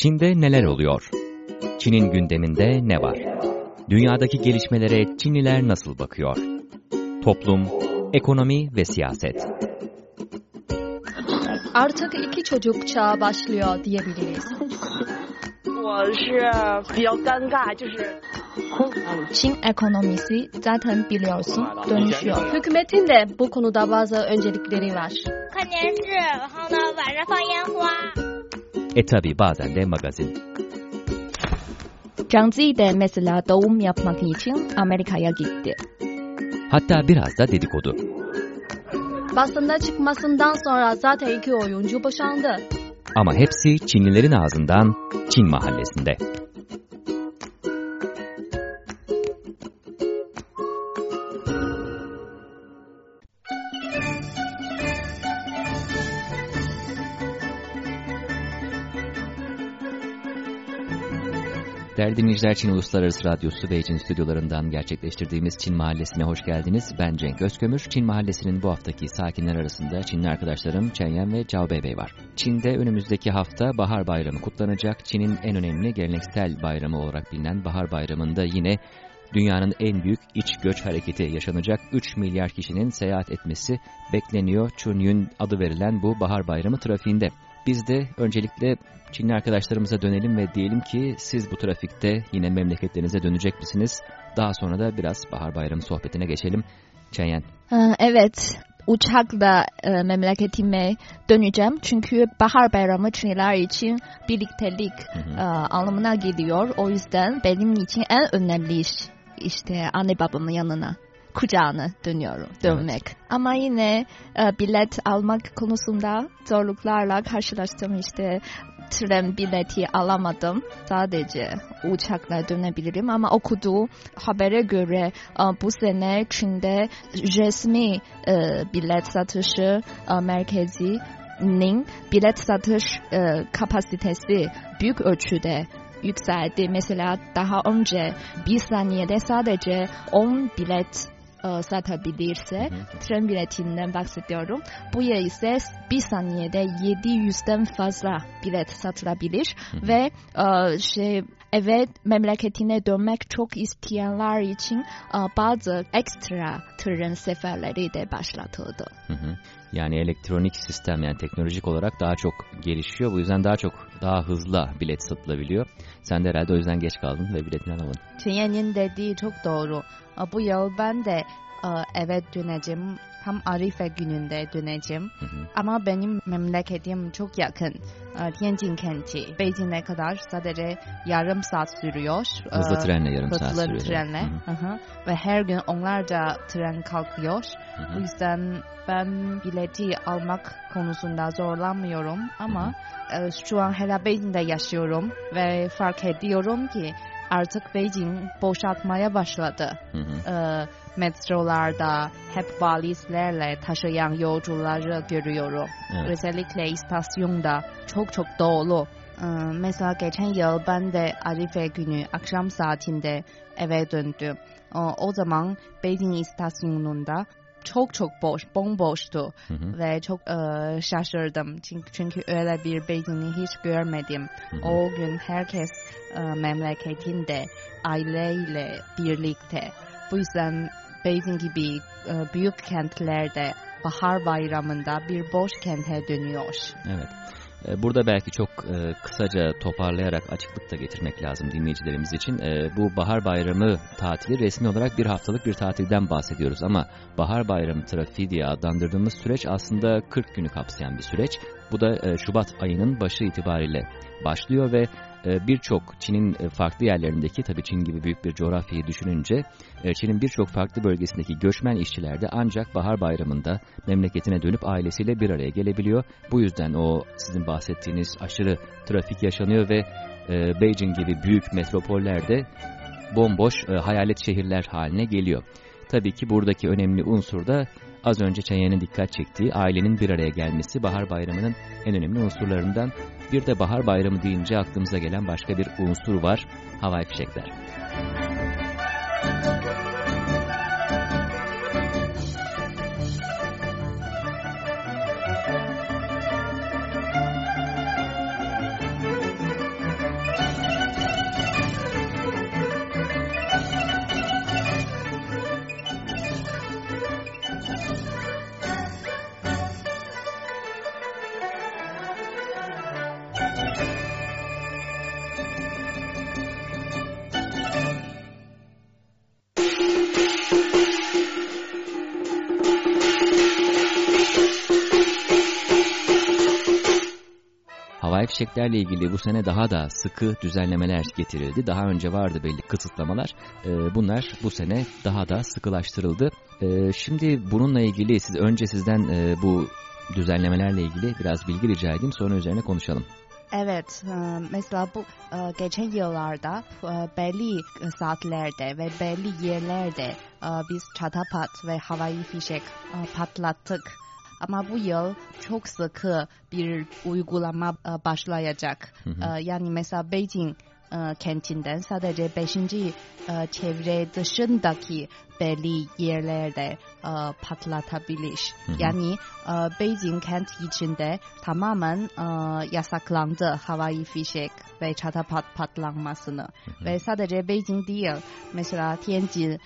Çin'de neler oluyor? Çin'in gündeminde ne var? Dünyadaki gelişmelere Çinliler nasıl bakıyor? Toplum, ekonomi ve siyaset. Artık iki çocuk çağı başlıyor diyebiliriz. 我是比较尴尬，就是 Çin ekonomisi zaten biliyorsun dönüşüyor. Hükümetin de bu konuda bazı öncelikleri var. 看电视，然后呢晚上放烟花。 E tabi bazen de magazin. Zhang Zi de mesela doğum yapmak için Amerika'ya gitti. Hatta biraz da dedikodu. Basında çıkmasından sonra zaten iki oyuncu boşandı. Ama hepsi Çinlilerin ağzından Çin mahallesinde. Değerli dinleyiciler Çin Uluslararası Radyosu Çin stüdyolarından gerçekleştirdiğimiz Çin Mahallesi'ne hoş geldiniz. Ben Cenk Özkömür. Çin Mahallesi'nin bu haftaki sakinler arasında Çinli arkadaşlarım Chen ve Cao Beibei var. Çin'de önümüzdeki hafta Bahar Bayramı kutlanacak. Çin'in en önemli geleneksel bayramı olarak bilinen Bahar Bayramı'nda yine dünyanın en büyük iç göç hareketi yaşanacak. 3 milyar kişinin seyahat etmesi bekleniyor. Chunyun adı verilen bu Bahar Bayramı trafiğinde. Biz de öncelikle Çinli arkadaşlarımıza dönelim ve diyelim ki siz bu trafikte yine memleketlerinize dönecek misiniz? Daha sonra da biraz Bahar Bayramı sohbetine geçelim. Çenyen. Ha, Evet, uçakla e, memleketime döneceğim. Çünkü Bahar Bayramı Çinliler için birliktelik Hı hı. e, anlamına geliyor. O yüzden benim için en önemli iş işte anne babamın yanına kucağına dönüyorum, dönmek. Ama yine e, bilet almak konusunda zorluklarla karşılaştım işte tren bileti alamadım. Sadece uçakla dönebilirim ama okuduğu habere göre e, bu sene Çin'de resmi e, bilet satışı e, merkezinin bilet satış kapasitesi büyük ölçüde yükseldi. Mesela daha önce bir saniyede sadece 10 bilet e, satabilirse Hı hı. tren biletinden bahsediyorum. Bu yıl ise bir saniyede 700'den fazla bilet satılabilir Hı hı. ve e, şey eve memleketine dönmek çok isteyenler için e, bazı ekstra tren seferleri de başlatıldı. Hı hı. Yani elektronik sistem yani teknolojik olarak daha çok gelişiyor. Bu yüzden daha çok daha hızlı bilet satılabiliyor. Sen de herhalde o yüzden geç kaldın ve biletini alamadın. Çinye'nin dediği çok doğru. E, Bu yıl ben de eve döneceğim. Tam Arife gününde döneceğim. Hı hı. Ama benim memleketim çok yakın. E, Tianjin kenti. Beijing'e kadar sadece yarım saat sürüyor. Hızlı E, trenle yarım saat Hızlı sürüyor. trenle. Hı hı. Hı hı. Ve her gün onlarca tren kalkıyor. Hı hı. Bu yüzden ben bileti almak konusunda zorlanmıyorum ama e, şu an hala Beijing'de yaşıyorum ve fark ediyorum ki artık Beijing boşaltmaya başladı. Hı hı. E, metrolarda hep valizlerle taşıyan yolcuları görüyorum. Evet. Özellikle istasyonda çok çok dolu. Ee, Mesela geçen yıl ben de Arife günü akşam saatinde eve döndüm. Ee, O zaman Beijing istasyonunda çok çok boş, bomboştu Hı hı. ve çok e, şaşırdım. Çünkü, çünkü öyle bir Beijing'i hiç görmedim. Hı hı. O gün herkes e, memleketinde aileyle birlikte. Bu yüzden Beijing gibi e, büyük kentlerde bahar bayramında bir boş kente dönüyor. Evet. E, Burada belki çok e, kısaca toparlayarak açıklık da getirmek lazım dinleyicilerimiz için. E, Bu Bahar Bayramı tatili resmi olarak bir haftalık bir tatilden bahsediyoruz ama Bahar Bayramı trafiği diye adlandırdığımız süreç aslında 40 günü kapsayan bir süreç. Bu da Şubat ayının başı itibariyle başlıyor ve birçok Çin'in e, farklı yerlerindeki tabii Çin gibi büyük bir coğrafyayı düşününce e, Çin'in birçok farklı bölgesindeki göçmen işçiler de ancak bahar bayramında memleketine dönüp ailesiyle bir araya gelebiliyor. Bu yüzden o sizin bahsettiğiniz aşırı trafik yaşanıyor ve e, Beijing gibi büyük metropollerde bomboş e, hayalet şehirler haline geliyor. Tabii ki buradaki önemli unsur da az önce Çenyen'in dikkat çektiği ailenin bir araya gelmesi bahar bayramının en önemli unsurlarından. Bir de bahar bayramı deyince aklımıza gelen başka bir unsur var. Havai fişekler. Havai fişeklerle ilgili bu sene daha da sıkı düzenlemeler getirildi. Daha önce vardı belli kısıtlamalar. E, bunlar bu sene daha da sıkılaştırıldı. E, şimdi bununla ilgili siz önce sizden e, bu düzenlemelerle ilgili biraz bilgi rica edeyim sonra üzerine konuşalım. Evet, e, mesela bu e, geçen yıllarda belli saatlerde ve belli yerlerde biz çatapat ve havai fişek patlattık. Ama bu yıl çok sıkı bir uygulama başlayacak. Hı hı. Yani mesela Beijing kentinden sadece 5. çevre dışındaki belli yerlerde patlatabilir. Hı hı. Yani Beijing kent içinde tamamen yasaklandı havai fişek ve çatapat patlanmasını. Hı hı. Ve sadece Beijing değil, mesela Tianjin,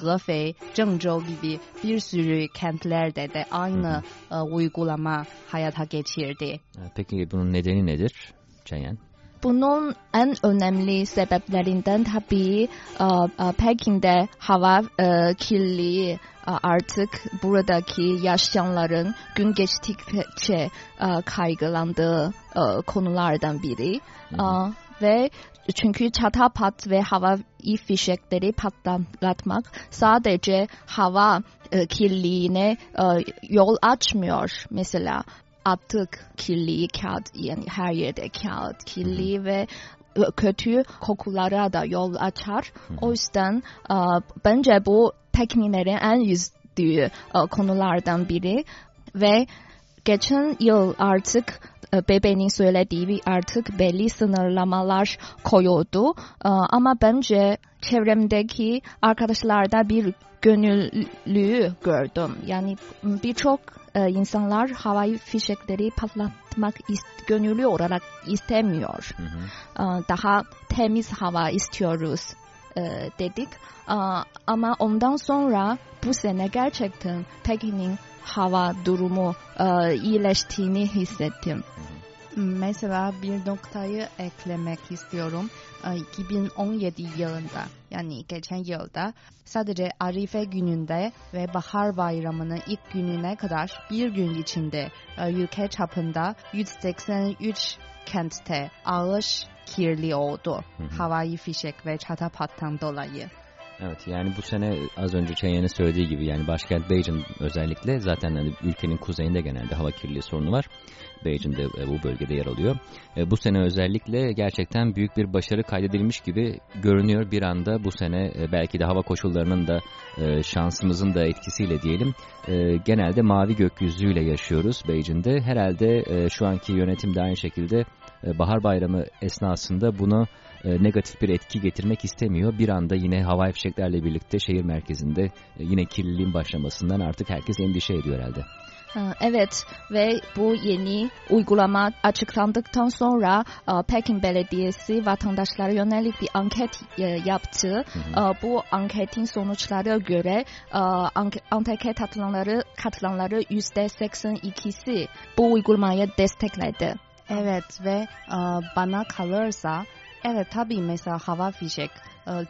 Hefei, Zhengzhou gibi bir sürü kentlerde de aynı hı hı. uygulama hayata geçirdi. Peki bunun nedeni nedir Çenyen? Bunun en önemli sebeplerinden tabii e, Pekin'de hava e, kirliliği e, artık buradaki yaşayanların gün geçtikçe kaygılandığı konulardan biri. Hı hı. Ve çünkü çatapat ve hava fişekleri patlatmak sadece hava kirliliğine yol açmıyor. Mesela attık kirli kağıt yani her yerde kağıt kirli ve kötü kokulara da yol açar. O yüzden bence bu tekniklerin en yüzdüğü konulardan biri. Ve geçen yıl artık bebeğin söylediği artık belli sınırlamalar koyuyordu. Ama bence çevremdeki arkadaşlarda bir gönüllü gördüm. Yani birçok e, insanlar havai fişekleri patlatmak ist, gönüllü olarak istemiyor. Hı hı. E, daha temiz hava istiyoruz e, dedik. E, ama ondan sonra bu sene gerçekten Pekin'in hava durumu e, iyileştiğini hissettim. Mesela bir noktayı eklemek istiyorum. 2017 yılında yani geçen yılda sadece Arife gününde ve Bahar Bayramı'nın ilk gününe kadar bir gün içinde ülke çapında 183 kentte ağış kirli oldu. Hı hı. Havai fişek ve çatapattan dolayı. Evet yani bu sene az önce Çenyen'in söylediği gibi yani başkent Beijing özellikle zaten hani ülkenin kuzeyinde genelde hava kirliliği sorunu var. Beijing'de e, bu bölgede yer alıyor. E, bu sene özellikle gerçekten büyük bir başarı kaydedilmiş gibi görünüyor bir anda bu sene e, belki de hava koşullarının da şansımızın da etkisiyle diyelim genelde mavi gökyüzüyle yaşıyoruz Beijing'de. Herhalde şu anki yönetim de aynı şekilde bahar bayramı esnasında bunu negatif bir etki getirmek istemiyor. Bir anda yine havai fişeklerle birlikte şehir merkezinde yine kirliliğin başlamasından artık herkes endişe ediyor herhalde. Evet ve bu yeni uygulama açıklandıktan sonra Pekin Belediyesi vatandaşlara yönelik bir anket yaptı. Hı hı. Bu anketin sonuçları göre ankete katılanları, katılanları %82'si bu uygulamayı destekledi. Evet ve bana kalırsa evet tabii mesela hava fişek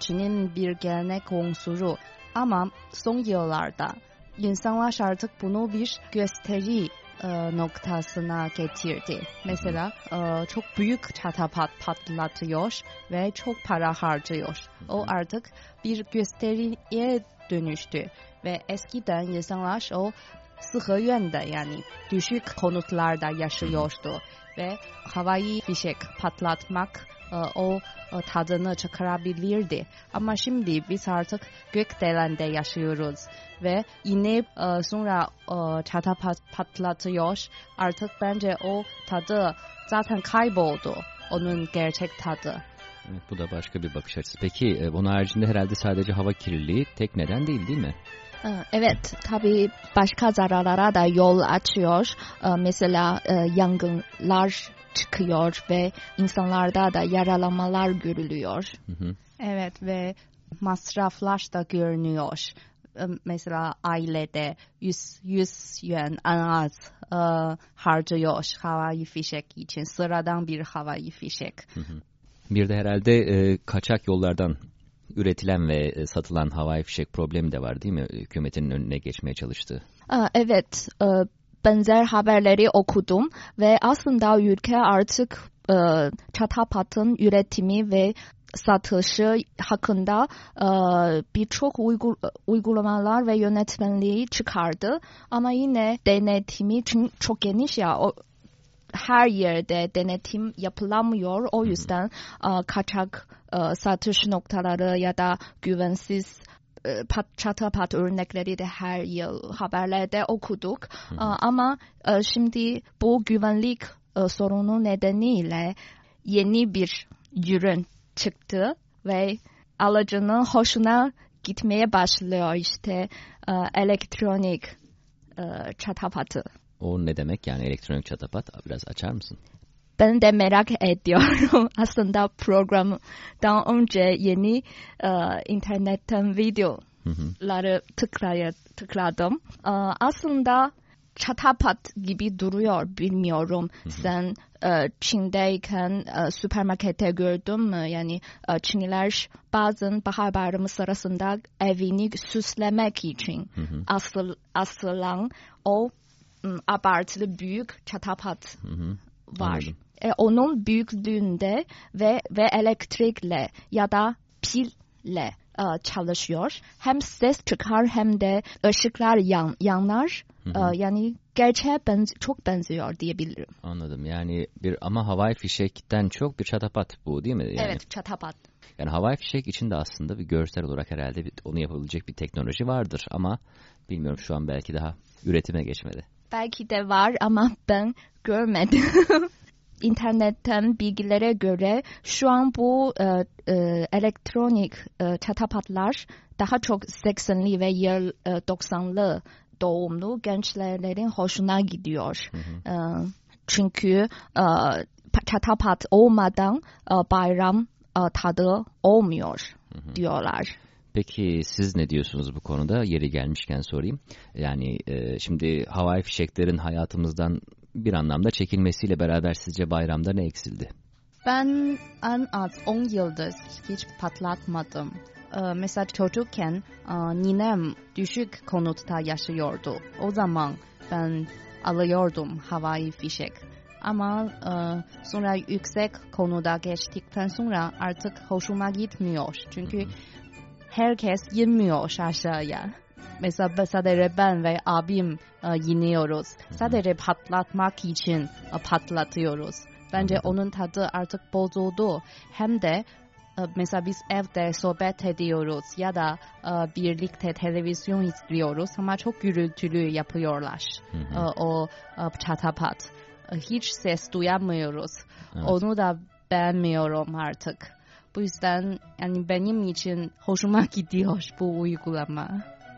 Çin'in bir gelenek unsuru ama son yıllarda insanlar artık bunu bir gösteri e, noktasına getirdi. Mesela e, çok büyük çatapat patlatıyor ve çok para harcıyor. O artık bir gösteriye dönüştü ve eskiden insanlar o sıhhiyende yani düşük konutlarda yaşıyordu ve havai fişek patlatmak e, o e, tadını çıkarabilirdi. Ama şimdi biz artık gökdelende yaşıyoruz ve inip e, sonra çata patlatıyor. Artık bence o tadı zaten kayboldu. Onun gerçek tadı. Evet, bu da başka bir bakış açısı. Peki bunun haricinde herhalde sadece hava kirliliği tek neden değil değil mi? Evet, tabii başka zararlara da yol açıyor. Mesela yangınlar çıkıyor ve insanlarda da yaralanmalar görülüyor. Hı hı. Evet ve masraflar da görünüyor. Mesela ailede 100, 100 yuan en az e, harcıyor havai fişek için. Sıradan bir havai fişek. Hı hı. Bir de herhalde e, kaçak yollardan üretilen ve e, satılan havai fişek problemi de var değil mi? Hükümetin önüne geçmeye çalıştığı. Evet, e, benzer haberleri okudum ve aslında ülke artık e, çatapatın üretimi ve satışı hakkında e, birçok uygul uygulamalar ve yönetmenliği çıkardı. Ama yine denetimi çok geniş ya her yerde denetim yapılamıyor. O yüzden e, kaçak e, satış noktaları ya da güvensiz e, pat, çatapat örnekleri de her yıl haberlerde okuduk. Hı. E, Ama şimdi bu güvenlik sorunu nedeniyle yeni bir ürün çıktı ve alıcının hoşuna gitmeye başlıyor işte elektronik çatapatı. O ne demek yani elektronik çatapat? Biraz açar mısın? Ben de merak ediyorum. Aslında programdan önce yeni e, internetten video Hı hı. ları tıklaya, tıkladım. Ee, aslında çatapat gibi duruyor bilmiyorum. Sen e, Çin'deyken e, süpermarkette gördün mü? Yani e, Çinliler bazen bahar bayramı sırasında evini süslemek için Hı hı. asıl, asılan o abartılı büyük çatapat Hı hı. var. Anladım. E, onun büyüklüğünde ve ve elektrikle ya da pille e, çalışıyor. Hem ses çıkar hem de ışıklar yan, yanar. Hı hı. E, yani gerçeğe benz çok benziyor diyebilirim. Anladım. Yani bir ama havai fişekten çok bir çatapat bu değil mi? Yani, Evet çatapat. Yani havai fişek için de aslında bir görsel olarak herhalde bir, onu yapabilecek bir teknoloji vardır ama bilmiyorum şu an belki daha üretime geçmedi. Belki de var ama ben görmedim. İnternetten bilgilere göre şu an bu e, e, elektronik e, çatapatlar daha çok 80'li ve yıl e, 90'lı doğumlu gençlerin hoşuna gidiyor. Hı hı. E, çünkü e, çatapat olmadan e, bayram e, tadı olmuyor Hı hı. diyorlar. Peki siz ne diyorsunuz bu konuda? Yeri gelmişken sorayım. Yani e, şimdi havai fişeklerin hayatımızdan bir anlamda çekilmesiyle beraber sizce bayramda ne eksildi? Ben en az 10 yıldır hiç patlatmadım. Ee, mesela çocukken e, ninem düşük konutta yaşıyordu. O zaman ben alıyordum havai fişek. Ama e, sonra yüksek konuda geçtikten sonra artık hoşuma gitmiyor. Çünkü herkes inmiyor aşağıya. Mesela sadece ben ve abim e, iniyoruz. Sadece patlatmak için e, patlatıyoruz. Bence onun tadı artık bozuldu. Hem de e, mesela biz evde sohbet ediyoruz ya da e, birlikte televizyon izliyoruz ama çok gürültülü yapıyorlar Hı hı. e, o çatapat. Hiç ses duyamıyoruz. Evet. Onu da beğenmiyorum artık. Bu yüzden yani benim için hoşuma gidiyor bu uygulama.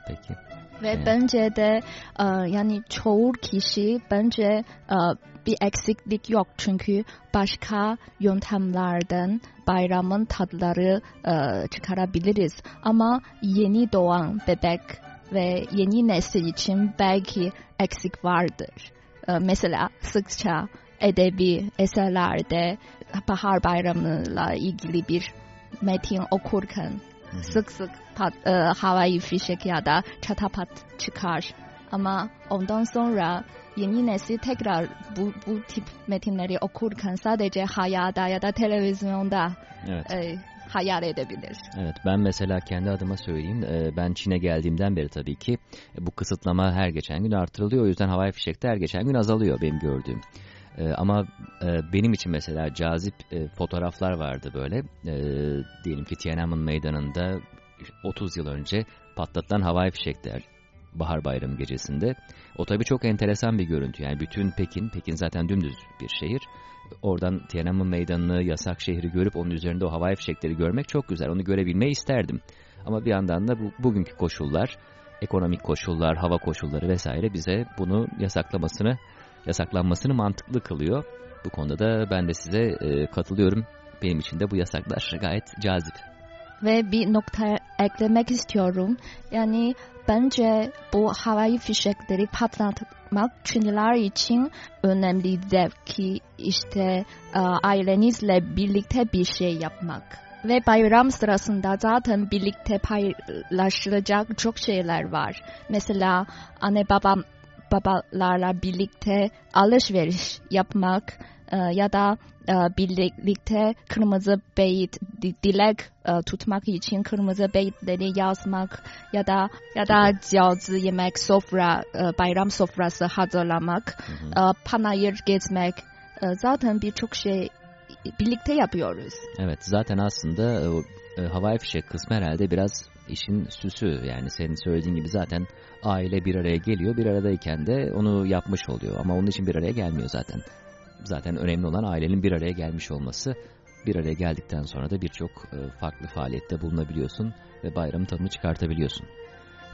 Peki. Ve Evet. bence de e, yani çoğu kişi bence e, bir eksiklik yok çünkü başka yöntemlerden bayramın tadları e, çıkarabiliriz. Ama yeni doğan bebek ve yeni nesil için belki eksik vardır. E, mesela sıkça edebi eserlerde bahar bayramıyla ilgili bir metin okurken Hı hı. sık sık pat, e, havai fişek ya da çatapat çıkar. Ama ondan sonra yeni nesil tekrar bu, bu tip metinleri okurken sadece hayata ya da televizyonda Evet. e, hayal edebilir. Evet ben mesela kendi adıma söyleyeyim. Ee, Ben Çin'e geldiğimden beri tabii ki e, bu kısıtlama her geçen gün artırılıyor. O yüzden havai fişek de her geçen gün azalıyor benim gördüğüm. Ee, Ama e, benim için mesela cazip e, fotoğraflar vardı böyle. Ee, Diyelim ki Tiananmen Meydanı'nda 30 yıl önce patlatılan havai fişekler Bahar Bayramı gecesinde. O tabii çok enteresan bir görüntü. Yani bütün Pekin, Pekin zaten dümdüz bir şehir. Oradan Tiananmen Meydanı'nı, yasak şehri görüp onun üzerinde o havai fişekleri görmek çok güzel. Onu görebilmeyi isterdim. Ama bir yandan da bu, bugünkü koşullar, ekonomik koşullar, hava koşulları vesaire bize bunu yasaklamasını, yasaklanmasını mantıklı kılıyor. Bu konuda da ben de size e, katılıyorum. Benim için de bu yasaklar gayet cazip. Ve bir nokta eklemek istiyorum. Yani bence bu havai fişekleri patlatmak Çinliler için önemli zevki işte e, ailenizle birlikte bir şey yapmak. Ve bayram sırasında zaten birlikte paylaşılacak çok şeyler var. Mesela anne babam babalarla birlikte alışveriş yapmak e, ya da e, birlikte kırmızı beyit dilek e, tutmak için kırmızı beyitleri yazmak ya da ya da cazı yemek sofra e, bayram sofrası hazırlamak Hı hı. e, panayır gezmek e, zaten birçok şey birlikte yapıyoruz. Evet zaten aslında e, e, havai fişek kısmı herhalde biraz işin süsü yani senin söylediğin gibi zaten aile bir araya geliyor bir aradayken de onu yapmış oluyor ama onun için bir araya gelmiyor zaten. Zaten önemli olan ailenin bir araya gelmiş olması. Bir araya geldikten sonra da birçok e, farklı faaliyette bulunabiliyorsun ve bayramın tadını çıkartabiliyorsun.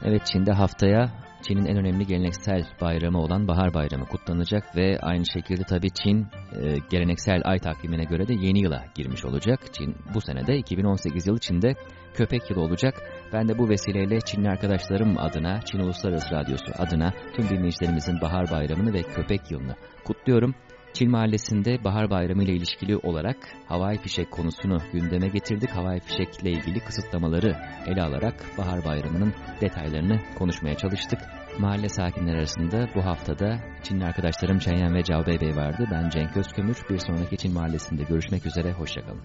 Evet Çin'de haftaya Çin'in en önemli geleneksel bayramı olan Bahar Bayramı kutlanacak ve aynı şekilde tabii Çin e, geleneksel ay takvimine göre de yeni yıla girmiş olacak. Çin bu senede 2018 yılı Çin'de köpek yılı olacak. Ben de bu vesileyle Çinli arkadaşlarım adına, Çin Uluslararası Radyosu adına tüm dinleyicilerimizin Bahar Bayramı'nı ve köpek yılını kutluyorum. Çin Mahallesi'nde Bahar Bayramı ile ilişkili olarak havai fişek konusunu gündeme getirdik. Havai fişekle ilgili kısıtlamaları ele alarak Bahar Bayramı'nın detaylarını konuşmaya çalıştık. Mahalle sakinleri arasında bu haftada Çinli arkadaşlarım Çenyen ve Cao Bey vardı. Ben Cenk Özkömür. Bir sonraki Çin Mahallesi'nde görüşmek üzere. Hoşçakalın.